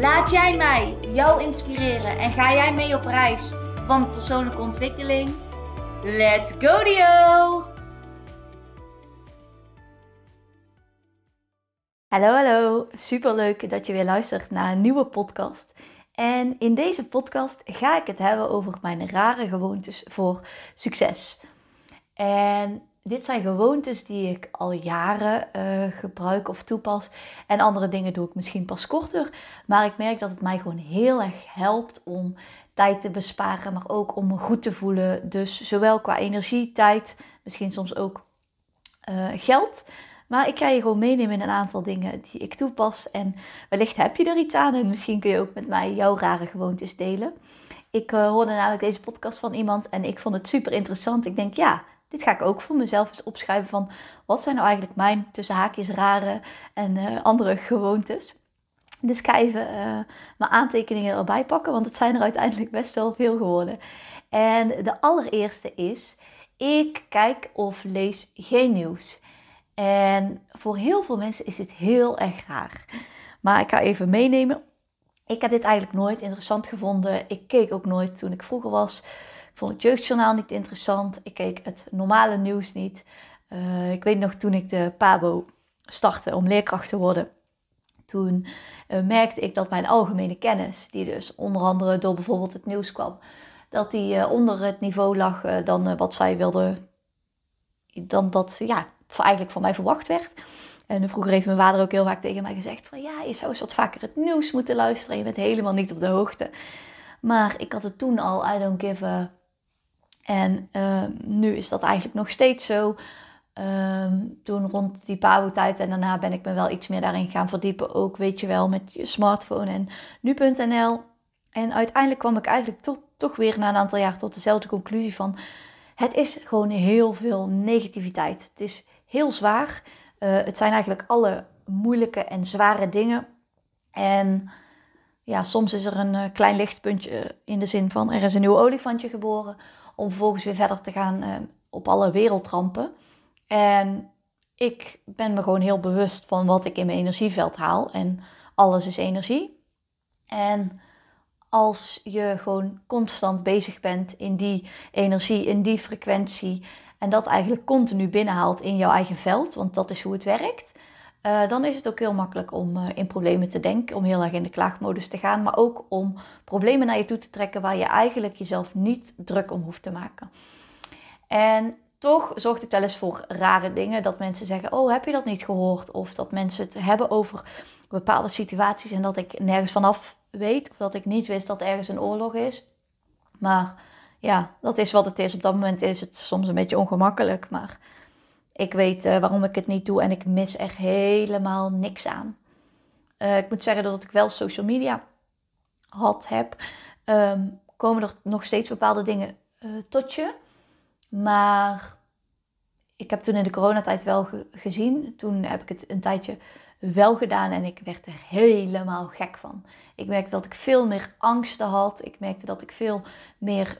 Laat jij mij jou inspireren en ga jij mee op reis van persoonlijke ontwikkeling? Let's go Dio! Hallo, hallo. Super leuk dat je weer luistert naar een nieuwe podcast. En in deze podcast ga ik het hebben over mijn rare gewoontes voor succes. En dit zijn gewoontes die ik al jaren uh, gebruik of toepas. En andere dingen doe ik misschien pas korter. Maar ik merk dat het mij gewoon heel erg helpt om tijd te besparen, maar ook om me goed te voelen. Dus zowel qua energie, tijd, misschien soms ook uh, geld. Maar ik ga je gewoon meenemen in een aantal dingen die ik toepas. En wellicht heb je er iets aan en misschien kun je ook met mij jouw rare gewoontes delen. Ik uh, hoorde namelijk deze podcast van iemand en ik vond het super interessant. Ik denk, ja, dit ga ik ook voor mezelf eens opschrijven van wat zijn nou eigenlijk mijn tussen haakjes rare en uh, andere gewoontes. Dus ik ga even uh, mijn aantekeningen erbij pakken, want het zijn er uiteindelijk best wel veel geworden. En de allereerste is, ik kijk of lees geen nieuws. En voor heel veel mensen is dit heel erg raar. Maar ik ga even meenemen. Ik heb dit eigenlijk nooit interessant gevonden. Ik keek ook nooit toen ik vroeger was. Vond het jeugdjournaal niet interessant. Ik keek het normale nieuws niet. Uh, ik weet nog toen ik de PABO startte om leerkracht te worden. Toen uh, merkte ik dat mijn algemene kennis, die dus onder andere door bijvoorbeeld het nieuws kwam, dat die uh, onder het niveau lag dan wat zij wilde, dan dat ja, eigenlijk van mij verwacht werd. En vroeger heeft mijn vader ook heel vaak tegen mij gezegd van ja, je zou eens wat vaker het nieuws moeten luisteren. Je bent helemaal niet op de hoogte. Maar ik had het toen al, I don't give a en uh, nu is dat eigenlijk nog steeds zo. Um, toen rond die Pabo-tijd en daarna ben ik me wel iets meer daarin gaan verdiepen. Ook, weet je wel, met je smartphone en nu.nl. En uiteindelijk kwam ik eigenlijk toch weer na een aantal jaar tot dezelfde conclusie van... Het is gewoon heel veel negativiteit. Het is heel zwaar. Uh, het zijn eigenlijk alle moeilijke en zware dingen. En ja, soms is er een uh, klein lichtpuntje in de zin van er is een nieuw olifantje geboren om vervolgens weer verder te gaan uh, op alle wereldrampen. En ik ben me gewoon heel bewust van wat ik in mijn energieveld haal. En alles is energie. En als je gewoon constant bezig bent in die energie, in die frequentie. En dat eigenlijk continu binnenhaalt in jouw eigen veld, want dat is hoe het werkt. Uh, dan is het ook heel makkelijk om uh, in problemen te denken, om heel erg in de klaagmodus te gaan, maar ook om problemen naar je toe te trekken waar je eigenlijk jezelf niet druk om hoeft te maken. En toch zorgt het wel eens voor rare dingen, dat mensen zeggen, oh heb je dat niet gehoord? Of dat mensen het hebben over bepaalde situaties en dat ik nergens vanaf weet, of dat ik niet wist dat ergens een oorlog is. Maar ja, dat is wat het is. Op dat moment is het soms een beetje ongemakkelijk, maar ik weet uh, waarom ik het niet doe en ik mis er helemaal niks aan. Uh, ik moet zeggen dat ik wel social media had, heb, um, komen er nog steeds bepaalde dingen uh, tot je. Maar ik heb toen in de coronatijd wel ge gezien. Toen heb ik het een tijdje wel gedaan en ik werd er helemaal gek van. Ik merkte dat ik veel meer angsten had. Ik merkte dat ik veel meer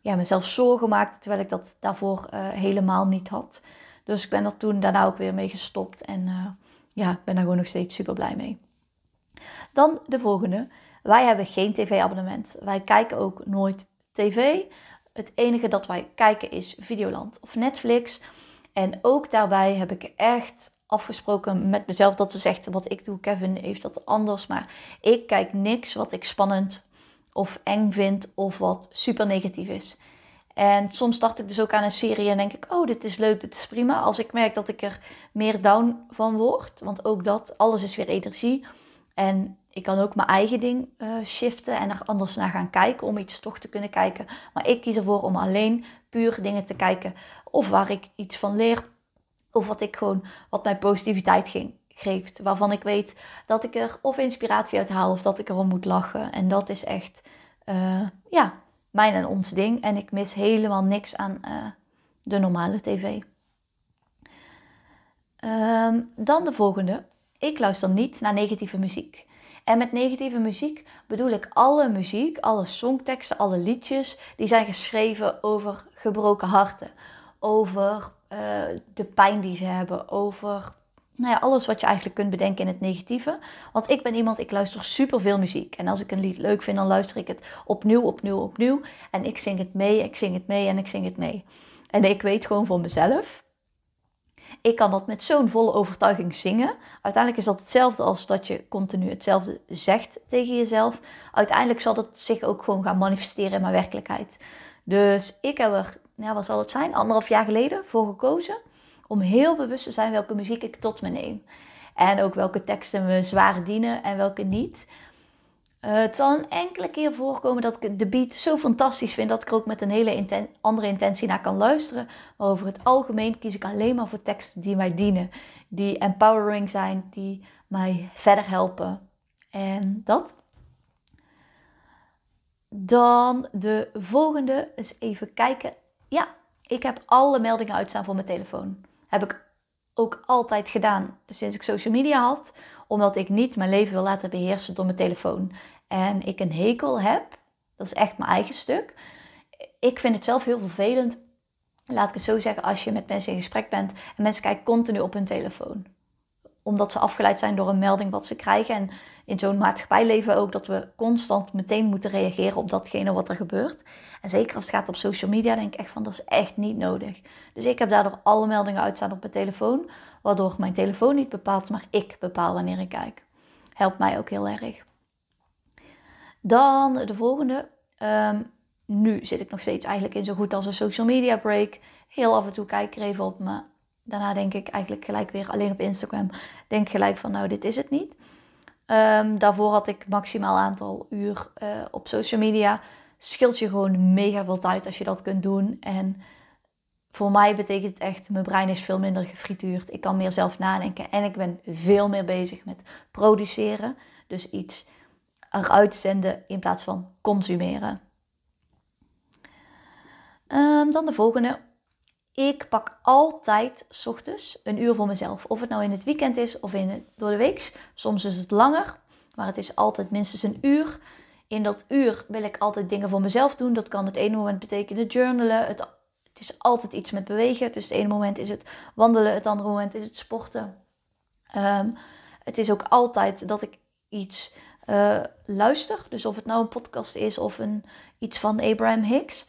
ja, mezelf zorgen maakte, terwijl ik dat daarvoor helemaal niet had. Dus ik ben er toen daarna ook weer mee gestopt. En uh, ja, ik ben daar gewoon nog steeds super blij mee. Dan de volgende. Wij hebben geen tv-abonnement. Wij kijken ook nooit tv. Het enige dat wij kijken is Videoland of Netflix. En ook daarbij heb ik echt afgesproken met mezelf dat ze zegt wat ik doe. Kevin heeft dat anders. Maar ik kijk niks wat ik spannend of eng vind of wat super negatief is. En soms dacht ik dus ook aan een serie en denk ik, oh, dit is leuk, dit is prima. Als ik merk dat ik er meer down van word, want ook dat, alles is weer energie. En ik kan ook mijn eigen ding uh, shiften en er anders naar gaan kijken om iets toch te kunnen kijken. Maar ik kies ervoor om alleen puur dingen te kijken of waar ik iets van leer. Of wat ik gewoon, wat mij positiviteit ging, geeft. Waarvan ik weet dat ik er of inspiratie uit haal of dat ik erom moet lachen. En dat is echt, uh, ja, mijn en ons ding. En ik mis helemaal niks aan uh, de normale tv. Um, dan de volgende. Ik luister niet naar negatieve muziek. En met negatieve muziek bedoel ik alle muziek, alle songteksten, alle liedjes die zijn geschreven over gebroken harten. Over uh, de pijn die ze hebben. Over nou ja, alles wat je eigenlijk kunt bedenken in het negatieve. Want ik ben iemand, ik luister superveel muziek. En als ik een lied leuk vind, dan luister ik het opnieuw, opnieuw, opnieuw. En ik zing het mee, ik zing het mee en ik zing het mee. En ik weet gewoon voor mezelf. Ik kan dat met zo'n volle overtuiging zingen. Uiteindelijk is dat hetzelfde als dat je continu hetzelfde zegt tegen jezelf. Uiteindelijk zal dat zich ook gewoon gaan manifesteren in mijn werkelijkheid. Dus ik heb er, ja, wat zal het zijn, anderhalf jaar geleden voor gekozen om heel bewust te zijn welke muziek ik tot me neem. En ook welke teksten me zwaar dienen en welke niet. Uh, het zal een enkele keer voorkomen dat ik de beat zo fantastisch vind dat ik er ook met een hele andere intentie naar kan luisteren. Maar over het algemeen kies ik alleen maar voor teksten die mij dienen, die empowering zijn, die mij verder helpen. En dat. Dan de volgende is even kijken. Ja, ik heb alle meldingen uitstaan voor mijn telefoon. Heb ik ook altijd gedaan sinds ik social media had. Omdat ik niet mijn leven wil laten beheersen door mijn telefoon. En ik een hekel heb. Dat is echt mijn eigen stuk. Ik vind het zelf heel vervelend. Laat ik het zo zeggen, als je met mensen in gesprek bent en mensen kijken continu op hun telefoon. Omdat ze afgeleid zijn door een melding wat ze krijgen. En in zo'n maatschappij leven we ook dat we constant meteen moeten reageren op datgene wat er gebeurt. En zeker als het gaat op social media, denk ik echt van dat is echt niet nodig. Dus ik heb daardoor alle meldingen uitstaan op mijn telefoon, waardoor mijn telefoon niet bepaalt, maar ik bepaal wanneer ik kijk. Helpt mij ook heel erg. Dan de volgende. Ehm, nu zit ik nog steeds eigenlijk in zo goed als een social media break. Heel af en toe kijk ik er even op, maar daarna denk ik eigenlijk gelijk weer alleen op Instagram. Denk gelijk van nou, dit is het niet. Um, daarvoor had ik maximaal aantal uur uh, op social media scheelt je gewoon mega veel tijd als je dat kunt doen. En voor mij betekent het echt, mijn brein is veel minder gefrituurd. Ik kan meer zelf nadenken en ik ben veel meer bezig met produceren. Dus iets eruit zenden in plaats van consumeren. Um, dan de volgende. Ik pak altijd ochtends een uur voor mezelf. Of het nou in het weekend is of in het, door de week. Soms is het langer, maar het is altijd minstens een uur in dat uur wil ik altijd dingen voor mezelf doen. Dat kan het ene moment betekenen journalen. Het, het is altijd iets met bewegen. Dus het ene moment is het wandelen, het andere moment is het sporten. Ehm, het is ook altijd dat ik iets uh, luister. Dus of het nou een podcast is of een, iets van Abraham Hicks.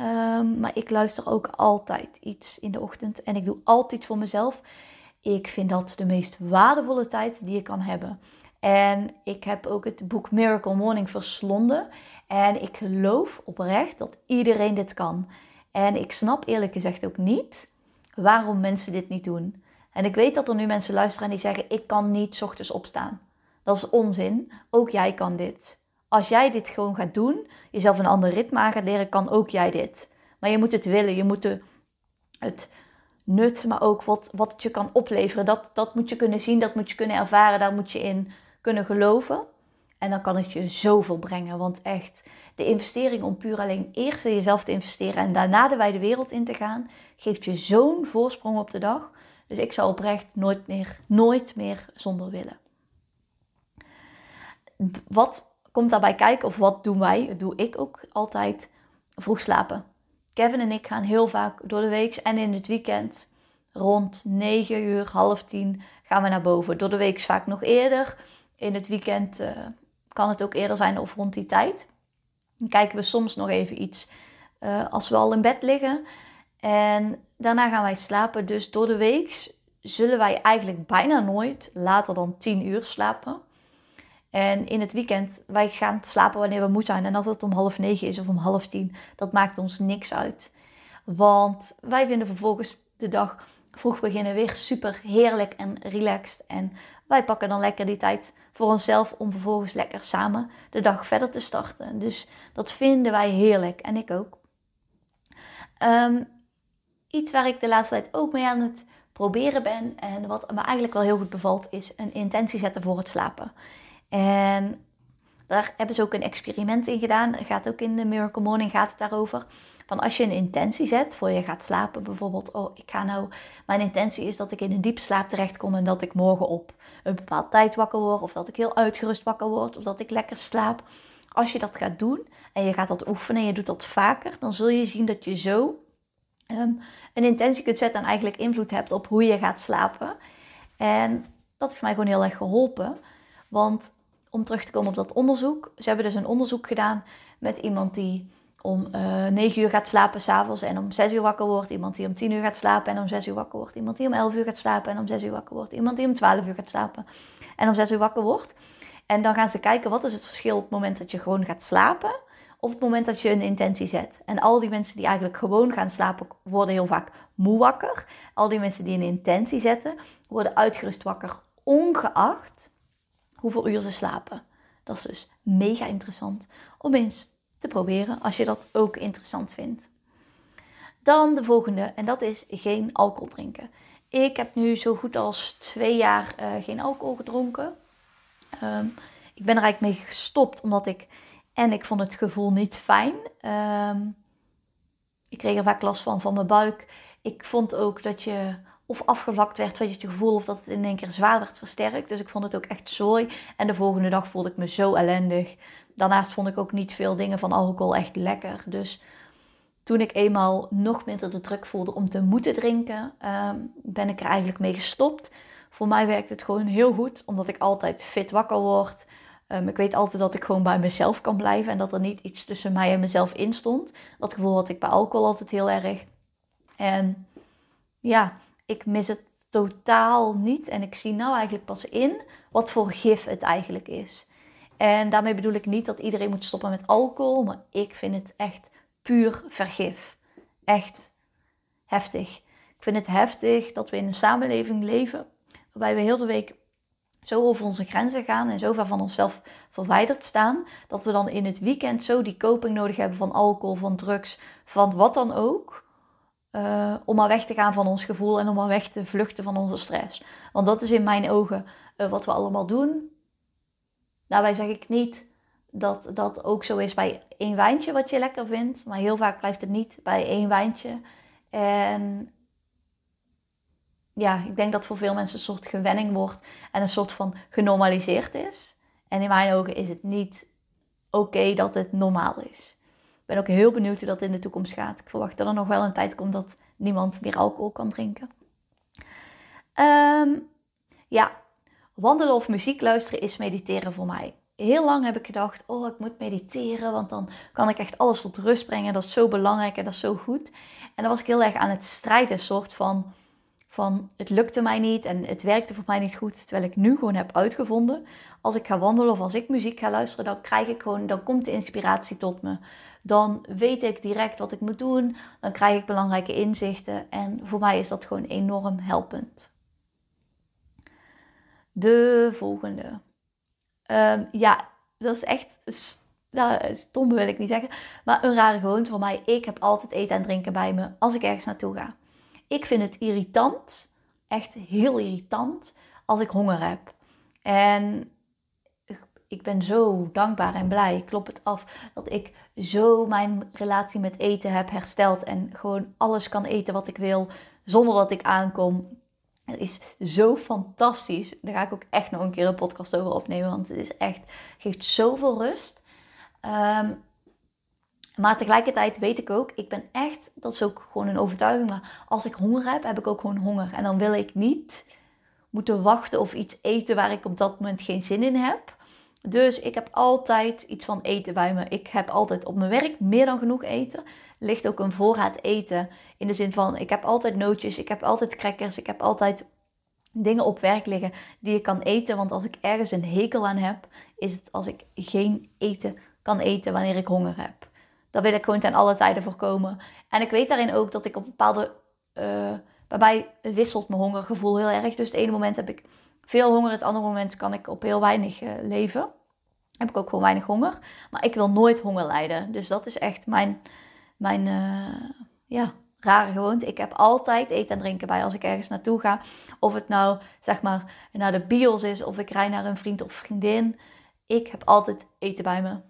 Um, maar ik luister ook altijd iets in de ochtend. En ik doe altijd voor mezelf. Ik vind dat de meest waardevolle tijd die je kan hebben. En ik heb ook het boek Miracle Morning verslonden. En ik geloof oprecht dat iedereen dit kan. En ik snap eerlijk gezegd ook niet waarom mensen dit niet doen. En ik weet dat er nu mensen luisteren die zeggen: Ik kan niet ochtends opstaan. Dat is onzin. Ook jij kan dit. Als jij dit gewoon gaat doen, jezelf een ander ritme aan gaat leren, kan ook jij dit. Maar je moet het willen. Je moet het nut, maar ook wat, wat het je kan opleveren. Dat, dat moet je kunnen zien, dat moet je kunnen ervaren. Daar moet je in kunnen geloven. En dan kan het je zoveel brengen. Want echt, de investering om puur alleen eerst in jezelf te investeren en daarna de wijde wereld in te gaan, geeft je zo'n voorsprong op de dag. Dus ik zou oprecht nooit meer, nooit meer zonder willen. Wat komt daarbij kijken of wat doen wij? Doe ik ook altijd. Vroeg slapen. Kevin en ik gaan heel vaak door de week en in het weekend rond 9 uur, half 10 gaan we naar boven. Door de week vaak nog eerder in het weekend uh, kan het ook eerder zijn of rond die tijd. Dan kijken we soms nog even iets uh, als we al in bed liggen. En daarna gaan wij slapen. Dus door de week zullen wij eigenlijk bijna nooit later dan 10 uur slapen. En in het weekend, wij gaan slapen wanneer we moeten zijn. En als het om half negen is of om half tien, dat maakt ons niks uit. Want wij vinden vervolgens de dag vroeg beginnen weer super heerlijk en relaxed. En wij pakken dan lekker die tijd voor onszelf om vervolgens lekker samen de dag verder te starten. Dus dat vinden wij heerlijk en ik ook. Um, iets waar ik de laatste tijd ook mee aan het proberen ben. En wat me eigenlijk wel heel goed bevalt, is een intentie zetten voor het slapen. En daar hebben ze ook een experiment in gedaan. Gaat ook in de Miracle Morning gaat het daarover. Van als je een intentie zet voor je gaat slapen, bijvoorbeeld, oh, ik ga nou, mijn intentie is dat ik in een diepe slaap terechtkom en dat ik morgen op een bepaald tijd wakker word, of dat ik heel uitgerust wakker word, of dat ik lekker slaap. Als je dat gaat doen en je gaat dat oefenen en je doet dat vaker, dan zul je zien dat je zo ehm, een intentie kunt zetten en eigenlijk invloed hebt op hoe je gaat slapen. En dat heeft mij gewoon heel erg geholpen. Want om terug te komen op dat onderzoek, ze hebben dus een onderzoek gedaan met iemand die om uh, eh, 9 uur gaat slapen s'avonds en om 6 uur wakker wordt. Iemand die om 10 uur gaat slapen en om 6 uur wakker wordt. Iemand die om 11 uur gaat slapen en om 6 uur wakker wordt. Iemand die om 12 uur gaat slapen en om 6 uur wakker wordt. En dan gaan ze kijken wat is het verschil op het moment dat je gewoon gaat slapen of het moment dat je een intentie zet. En al die mensen die eigenlijk gewoon gaan slapen worden heel vaak moe wakker. Al die mensen die een intentie zetten worden uitgerust wakker ongeacht hoeveel uur ze slapen. Dat is dus mega interessant om eens te proberen als je dat ook interessant vindt. Dan de volgende en dat is geen alcohol drinken. Ik heb nu zo goed als twee jaar uh, geen alcohol gedronken. Um, ik ben er eigenlijk mee gestopt omdat ik en ik vond het gevoel niet fijn. Um, ik kreeg er vaak last van van mijn buik. Ik vond ook dat je of afgevlakt werd van je gevoel of dat het in één keer zwaar werd versterkt. Dus ik vond het ook echt zooi. En de volgende dag voelde ik me zo ellendig. Daarnaast vond ik ook niet veel dingen van alcohol echt lekker. Dus toen ik eenmaal nog minder de druk voelde om te moeten drinken, ehm, ben ik er eigenlijk mee gestopt. Voor mij werkt het gewoon heel goed, omdat ik altijd fit wakker word. Um, ik weet altijd dat ik gewoon bij mezelf kan blijven en dat er niet iets tussen mij en mezelf in stond. Dat gevoel had ik bij alcohol altijd heel erg. En ja, ik mis het totaal niet. En ik zie nou eigenlijk pas in wat voor gif het eigenlijk is. En daarmee bedoel ik niet dat iedereen moet stoppen met alcohol, maar ik vind het echt puur vergif. Echt heftig. Ik vind het heftig dat we in een samenleving leven waarbij we heel de week zo over onze grenzen gaan en zo ver van onszelf verwijderd staan, dat we dan in het weekend zo die coping nodig hebben van alcohol, van drugs, van wat dan ook. Uh, om maar weg te gaan van ons gevoel en om maar weg te vluchten van onze stress. Want dat is in mijn ogen uh, wat we allemaal doen. Daarbij zeg ik niet dat dat ook zo is bij één wijntje wat je lekker vindt. Maar heel vaak blijft het niet bij één wijntje. En ja, ik denk dat voor veel mensen een soort gewenning wordt en een soort van genormaliseerd is. En in mijn ogen is het niet oké dat het normaal is. Ik ben ook heel benieuwd hoe dat in de toekomst gaat. Ik verwacht dat er nog wel een tijd komt dat niemand meer alcohol kan drinken. Um, ja, wandelen of muziek luisteren is mediteren voor mij. Heel lang heb ik gedacht, oh ik moet mediteren, want dan kan ik echt alles tot rust brengen. Dat is zo belangrijk en dat is zo goed. En dan was ik heel erg aan het strijden, soort van van het lukte mij niet en het werkte voor mij niet goed. Terwijl ik nu gewoon heb uitgevonden, als ik ga wandelen of als ik muziek ga luisteren, dan krijg ik gewoon, dan komt de inspiratie tot me. Dan weet ik direct wat ik moet doen, dan krijg ik belangrijke inzichten en voor mij is dat gewoon enorm helpend. De volgende. Ehm, ja, dat is echt nou, stom wil ik niet zeggen, maar een rare gewoonte voor mij. Ik heb altijd eten en drinken bij me als ik ergens naartoe ga. Ik vind het irritant, echt heel irritant, als ik honger heb. En ik ben zo dankbaar en blij, ik klop het af, dat ik zo mijn relatie met eten heb hersteld en gewoon alles kan eten wat ik wil, zonder dat ik aankom. Het is zo fantastisch. Daar ga ik ook echt nog een keer een podcast over opnemen, want het is echt, geeft zoveel rust. Um, maar tegelijkertijd weet ik ook, ik ben echt, dat is ook gewoon een overtuiging, maar als ik honger heb, heb ik ook gewoon honger. En dan wil ik niet moeten wachten of iets eten waar ik op dat moment geen zin in heb. Dus ik heb altijd iets van eten bij me. Ik heb altijd op mijn werk meer dan genoeg eten. Ligt ook een voorraad eten. In de zin van, ik heb altijd nootjes, ik heb altijd crackers, ik heb altijd dingen op werk liggen die ik kan eten. Want als ik ergens een hekel aan heb, is het als ik geen eten kan eten wanneer ik honger heb. Dat wil ik gewoon ten alle tijden voorkomen. En ik weet daarin ook dat ik op bepaalde. Uh, bij mij wisselt mijn hongergevoel heel erg. Dus het ene moment heb ik veel honger, het andere moment kan ik op heel weinig uh, leven. Heb ik ook gewoon weinig honger. Maar ik wil nooit honger lijden. Dus dat is echt mijn, mijn uh, ja, rare gewoonte. Ik heb altijd eten en drinken bij als ik ergens naartoe ga. Of het nou zeg maar naar de bios is of ik rij naar een vriend of vriendin. Ik heb altijd eten bij me.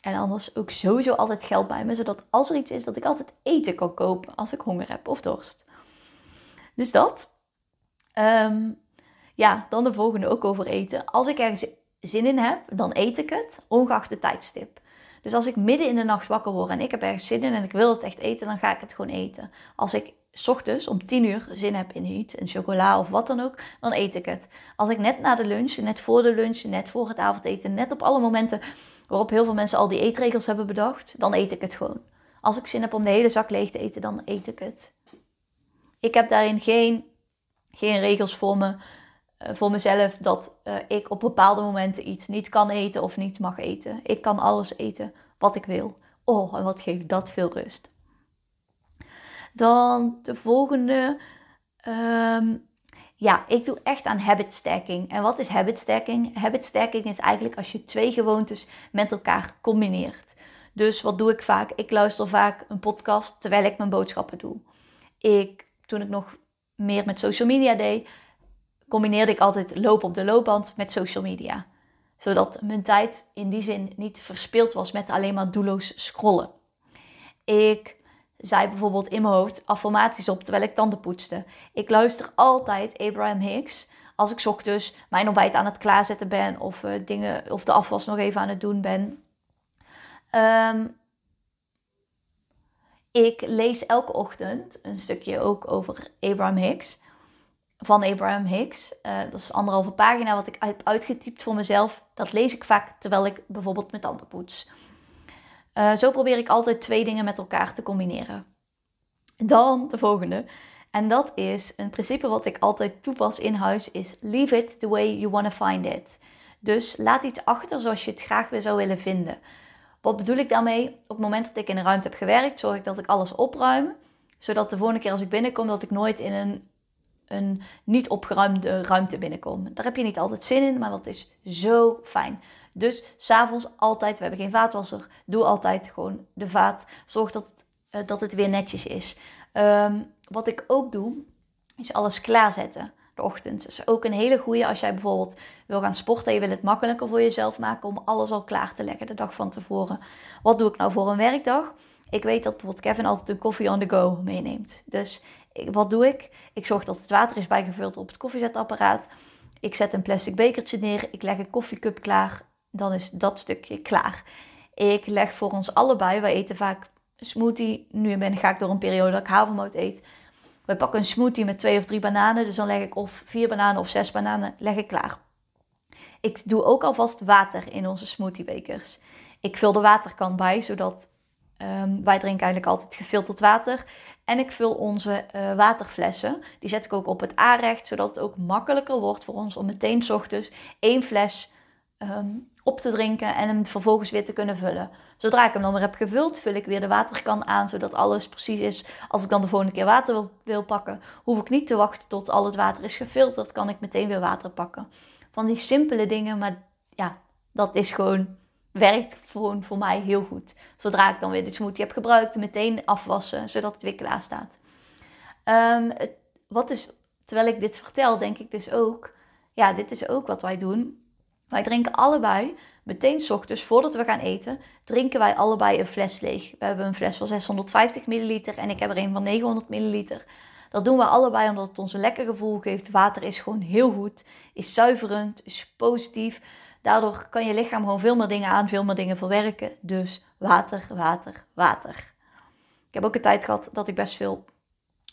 En anders ook sowieso altijd geld bij me. Zodat als er iets is, dat ik altijd eten kan kopen als ik honger heb of dorst. Dus dat. Ehm, ja, dan de volgende ook over eten. Als ik ergens zin in heb, dan eet ik het, ongeacht de tijdstip. Dus als ik midden in de nacht wakker word en ik heb ergens zin in en ik wil het echt eten, dan ga ik het gewoon eten. Als ik ochtends om 10 uur zin heb in iets, een chocola of wat dan ook, dan eet ik het. Als ik net na de lunch, net voor de lunch, net voor het avondeten, net op alle momenten waarop heel veel mensen al die eetregels hebben bedacht, dan eet ik het gewoon. Als ik zin heb om de hele zak leeg te eten, dan eet ik het. Ik heb daarin geen, geen regels voor, me, voor mezelf dat uh, ik op bepaalde momenten iets niet kan eten of niet mag eten. Ik kan alles eten wat ik wil. Oh, en wat geeft dat veel rust. Dan de volgende. Um, ja, ik doe echt aan habit stacking. En wat is habit stacking? Habit stacking is eigenlijk als je twee gewoontes met elkaar combineert. Dus wat doe ik vaak? Ik luister vaak een podcast terwijl ik mijn boodschappen doe. Ik, toen ik nog meer met social media deed, combineerde ik altijd lopen op de loopband met social media. Zodat mijn tijd in die zin niet verspild was met alleen maar doelloos scrollen. Ik zei bijvoorbeeld in mijn hoofd affirmaties op terwijl ik tanden poetste. Ik luister altijd Abraham Hicks als ik ochtends mijn ontbijt aan het klaarzetten ben of, uh, dingen, of de afwas nog even aan het doen ben. Um, ik lees elke ochtend een stukje ook over Abraham Hicks. Van Abraham Hicks. Uh, dat is anderhalve pagina wat ik heb uitgetypt voor mezelf. Dat lees ik vaak terwijl ik bijvoorbeeld mijn tanden poets. Uh, zo probeer ik altijd twee dingen met elkaar te combineren. Dan de volgende. En dat is een principe wat ik altijd toepas in huis is leave it the way you want to find it. Dus laat iets achter zoals je het graag weer zou willen vinden. Wat bedoel ik daarmee? Op het moment dat ik in een ruimte heb gewerkt, zorg ik dat ik alles opruim. Zodat de volgende keer als ik binnenkom, dat ik nooit in een, een niet opgeruimde ruimte binnenkom. Daar heb je niet altijd zin in, maar dat is zo fijn. Dus s'avonds altijd, we hebben geen vaatwasser, doe altijd gewoon de vaat. Zorg dat het, uh, dat het weer netjes is. Um, wat ik ook doe, is alles klaarzetten de ochtend. Dat is ook een hele goede als jij bijvoorbeeld wil gaan sporten en je wil het makkelijker voor jezelf maken om alles al klaar te leggen de dag van tevoren. Wat doe ik nou voor een werkdag? Ik weet dat bijvoorbeeld Kevin altijd een koffie on the go meeneemt. Dus wat doe ik? Ik zorg dat het water is bijgevuld op het koffiezetapparaat. Ik zet een plastic bekertje neer. Ik leg een koffiecup klaar. Dan is dat stukje klaar. Ik leg voor ons allebei, wij eten vaak smoothie. Nu ben, ga ik door een periode dat ik havermout eet. We pakken een smoothie met twee of drie bananen. Dus dan leg ik of vier bananen of zes bananen leg ik klaar. Ik doe ook alvast water in onze smoothiebekers. Ik vul de waterkan bij, zodat um, wij drinken eigenlijk altijd gefilterd water. En ik vul onze uh, waterflessen. Die zet ik ook op het aanrecht, zodat het ook makkelijker wordt voor ons om meteen s ochtends één fles um, op te drinken en hem vervolgens weer te kunnen vullen. Zodra ik hem dan weer heb gevuld, vul ik weer de waterkan aan, zodat alles precies is. Als ik dan de volgende keer water wil, wil pakken, hoef ik niet te wachten tot al het water is gefilterd. Kan ik meteen weer water pakken. Van die simpele dingen, maar ja, dat is gewoon, werkt gewoon voor mij heel goed. Zodra ik dan weer de smoothie heb gebruikt, meteen afwassen, zodat het weer klaar staat. Um, wat is, terwijl ik dit vertel, denk ik dus ook, ja, dit is ook wat wij doen wij drinken allebei, meteen s ochtends voordat we gaan eten, drinken wij allebei een fles leeg. We hebben een fles van 650 milliliter en ik heb er een van 900 milliliter. Dat doen we allebei omdat het ons een lekker gevoel geeft. Water is gewoon heel goed, is zuiverend, is positief. Daardoor kan je lichaam gewoon veel meer dingen aan, veel meer dingen verwerken. Dus water, water, water. Ik heb ook een tijd gehad dat ik best veel,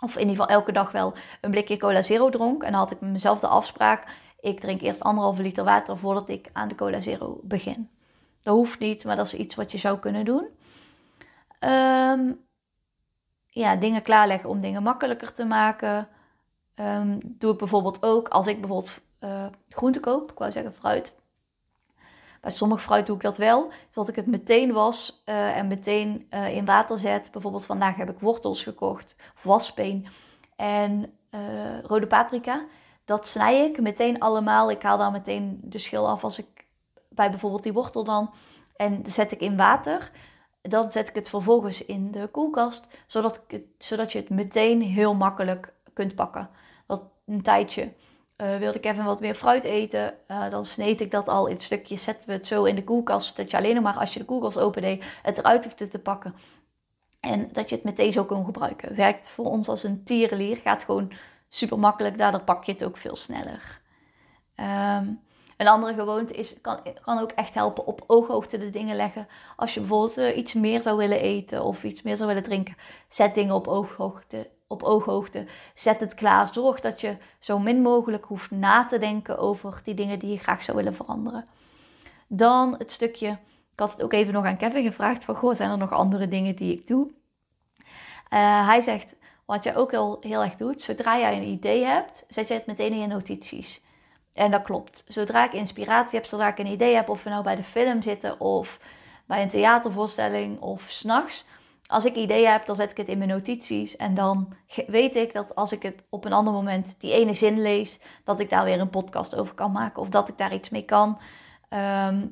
of in ieder geval elke dag wel, een blikje cola zero dronk. En dan had ik mezelf de afspraak, ik drink eerst anderhalve liter water voordat ik aan de cola zero begin. Dat hoeft niet, maar dat is iets wat je zou kunnen doen. Um, ja, dingen klaarleggen om dingen makkelijker te maken. Um, doe ik bijvoorbeeld ook als ik bijvoorbeeld uh, groente koop, ik wou zeggen fruit. Bij sommige fruit doe ik dat wel, dat ik het meteen was uh, en meteen uh, in water zet. Bijvoorbeeld vandaag heb ik wortels gekocht, waspeen en rode paprika. Dat snij ik meteen allemaal. Ik haal dan meteen de schil af als ik bij bijvoorbeeld die wortel dan. En zet ik in water. dan zet ik het vervolgens in de koelkast, zodat, ik het, zodat je het meteen heel makkelijk kunt pakken. Dat een tijdje uh, wilde ik even wat meer fruit eten, uh, dan sneed ik dat al in stukjes, zetten we het zo in de koelkast, dat je alleen nog maar als je de koelkast opendeed het eruit hoeft te pakken. En dat je het meteen zo kan gebruiken. Werkt voor ons als een tierenlier, gaat gewoon super makkelijk, daardoor pak je het ook veel sneller. Um, een andere gewoonte is, kan, kan ook echt helpen op ooghoogte de dingen leggen. Als je bijvoorbeeld uh, iets meer zou willen eten of iets meer zou willen drinken, zet dingen op ooghoogte. Op ooghoogte. Zet het klaar. Zorg dat je zo min mogelijk hoeft na te denken over die dingen die je graag zou willen veranderen. Dan het stukje. Ik had het ook even nog aan Kevin gevraagd: van, Goh, zijn er nog andere dingen die ik doe? Uh, hij zegt: Wat jij ook heel, heel erg doet, zodra jij een idee hebt, zet je het meteen in je notities. En dat klopt. Zodra ik inspiratie heb, zodra ik een idee heb, of we nou bij de film zitten of bij een theatervoorstelling of s'nachts. Als ik ideeën heb, dan zet ik het in mijn notities. En dan weet ik dat als ik het op een ander moment die ene zin lees, dat ik daar weer een podcast over kan maken. Of dat ik daar iets mee kan. Ehm,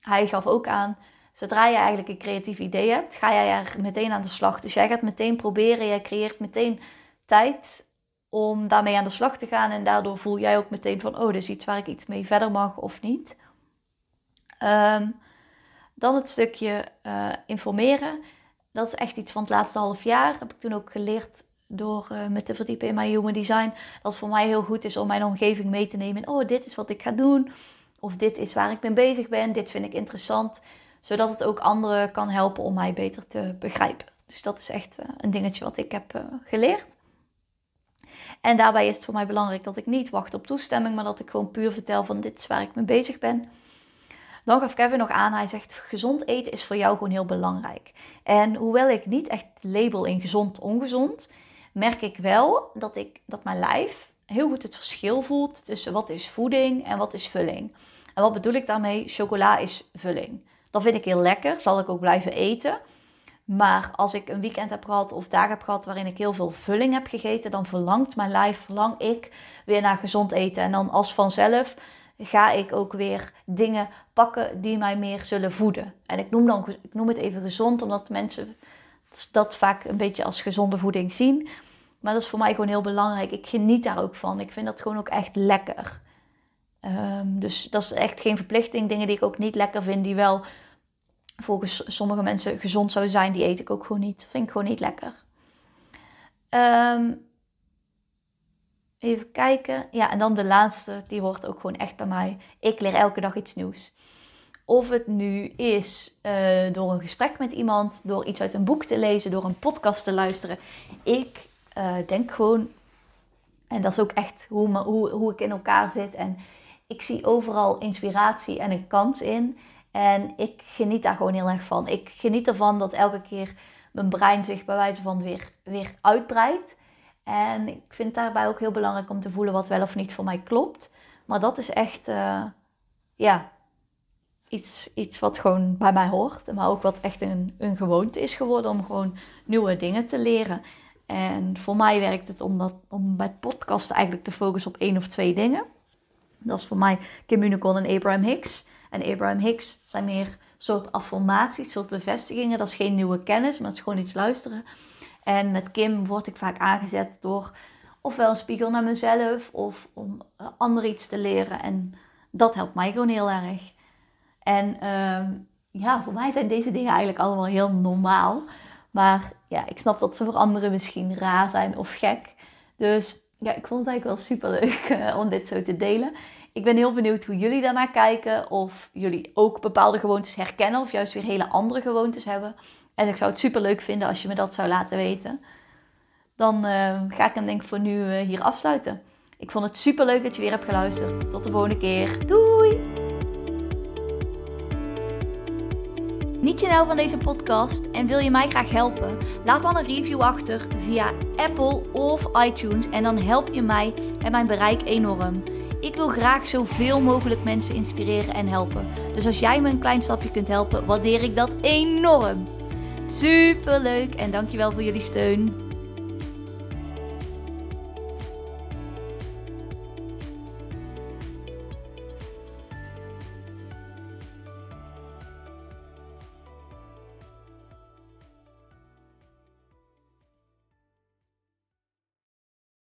hij gaf ook aan, zodra je eigenlijk een creatief idee hebt, ga jij er meteen aan de slag. Dus jij gaat meteen proberen, jij creëert meteen tijd om daarmee aan de slag te gaan. En daardoor voel jij ook meteen van, oh, dit is iets waar ik iets mee verder mag of niet. Ehm, dan het stukje uh, informeren. Dat is echt iets van het laatste half jaar. Heb ik toen ook geleerd door uh, me te verdiepen in mijn human design. Dat het voor mij heel goed is om mijn omgeving mee te nemen. oh, dit is wat ik ga doen. Of dit is waar ik mee bezig ben. Dit vind ik interessant. Zodat het ook anderen kan helpen om mij beter te begrijpen. Dus dat is echt uh, een dingetje wat ik heb geleerd. En daarbij is het voor mij belangrijk dat ik niet wacht op toestemming, maar dat ik gewoon puur vertel van dit is waar ik mee bezig ben. Dan gaf Kevin nog aan, hij zegt gezond eten is voor jou gewoon heel belangrijk. En hoewel ik niet echt label in gezond ongezond, merk ik wel dat, ik, dat mijn lijf heel goed het verschil voelt tussen wat is voeding en wat is vulling. En wat bedoel ik daarmee? Chocola is vulling. Dat vind ik heel lekker, zal ik ook blijven eten. Maar als ik een weekend heb gehad of dagen heb gehad waarin ik heel veel vulling heb gegeten, dan verlangt mijn lijf, verlang ik weer naar gezond eten. En dan als vanzelf ga ik ook weer dingen pakken die mij meer zullen voeden. En ik noem, dan, ik noem het even gezond, omdat mensen dat vaak een beetje als gezonde voeding zien. Maar dat is voor mij gewoon heel belangrijk. Ik geniet daar ook van. Ik vind dat gewoon ook echt lekker. Ehm, dus dat is echt geen verplichting. Dingen die ik ook niet lekker vind, die wel volgens sommige mensen gezond zou zijn, die eet ik ook gewoon niet. Vind ik gewoon niet lekker. Ehm, even kijken. Ja, en dan de laatste, die hoort ook gewoon echt bij mij. Ik leer elke dag iets nieuws. Of het nu is uh, door een gesprek met iemand, door iets uit een boek te lezen, door een podcast te luisteren. Ik uh, denk gewoon, en dat is ook echt hoe, hoe, hoe ik in elkaar zit. En ik zie overal inspiratie en een kans in. En ik geniet daar gewoon heel erg van. Ik geniet ervan dat elke keer mijn brein zich bij wijze van weer, weer uitbreidt. En ik vind het daarbij ook heel belangrijk om te voelen wat wel of niet voor mij klopt. Maar dat is echt, uh, ja, iets, iets wat gewoon bij mij hoort. Maar ook wat echt een, een gewoonte is geworden om gewoon nieuwe dingen te leren. En voor mij werkt het om, dat, om bij podcasten eigenlijk te focussen op één of twee dingen. Dat is voor mij Kim Unicon en Abraham Hicks. En Abraham Hicks zijn meer soort affirmaties, soort bevestigingen. Dat is geen nieuwe kennis, maar het is gewoon iets luisteren. En met Kim word ik vaak aangezet door ofwel een spiegel naar mezelf of om uh, ander iets te leren. En dat helpt mij gewoon heel erg. En ehm, ja, voor mij zijn deze dingen eigenlijk allemaal heel normaal. Maar ja, ik snap dat ze voor anderen misschien raar zijn of gek. Dus ja, ik vond het eigenlijk wel super leuk uh, om dit zo te delen. Ik ben heel benieuwd hoe jullie daarnaar kijken. Of jullie ook bepaalde gewoontes herkennen. Of juist weer hele andere gewoontes hebben. En ik zou het super leuk vinden als je me dat zou laten weten. Dan uh, ga ik hem denk ik voor nu uh, hier afsluiten. Ik vond het super leuk dat je weer hebt geluisterd. Tot de volgende keer. Doei! Niet je nou van deze podcast en wil je mij graag helpen? Laat dan een review achter via Apple of iTunes en dan help je mij en mijn bereik enorm. Ik wil graag zoveel mogelijk mensen inspireren en helpen. Dus als jij me een klein stapje kunt helpen, waardeer ik dat enorm. Super leuk en dankjewel voor jullie steun.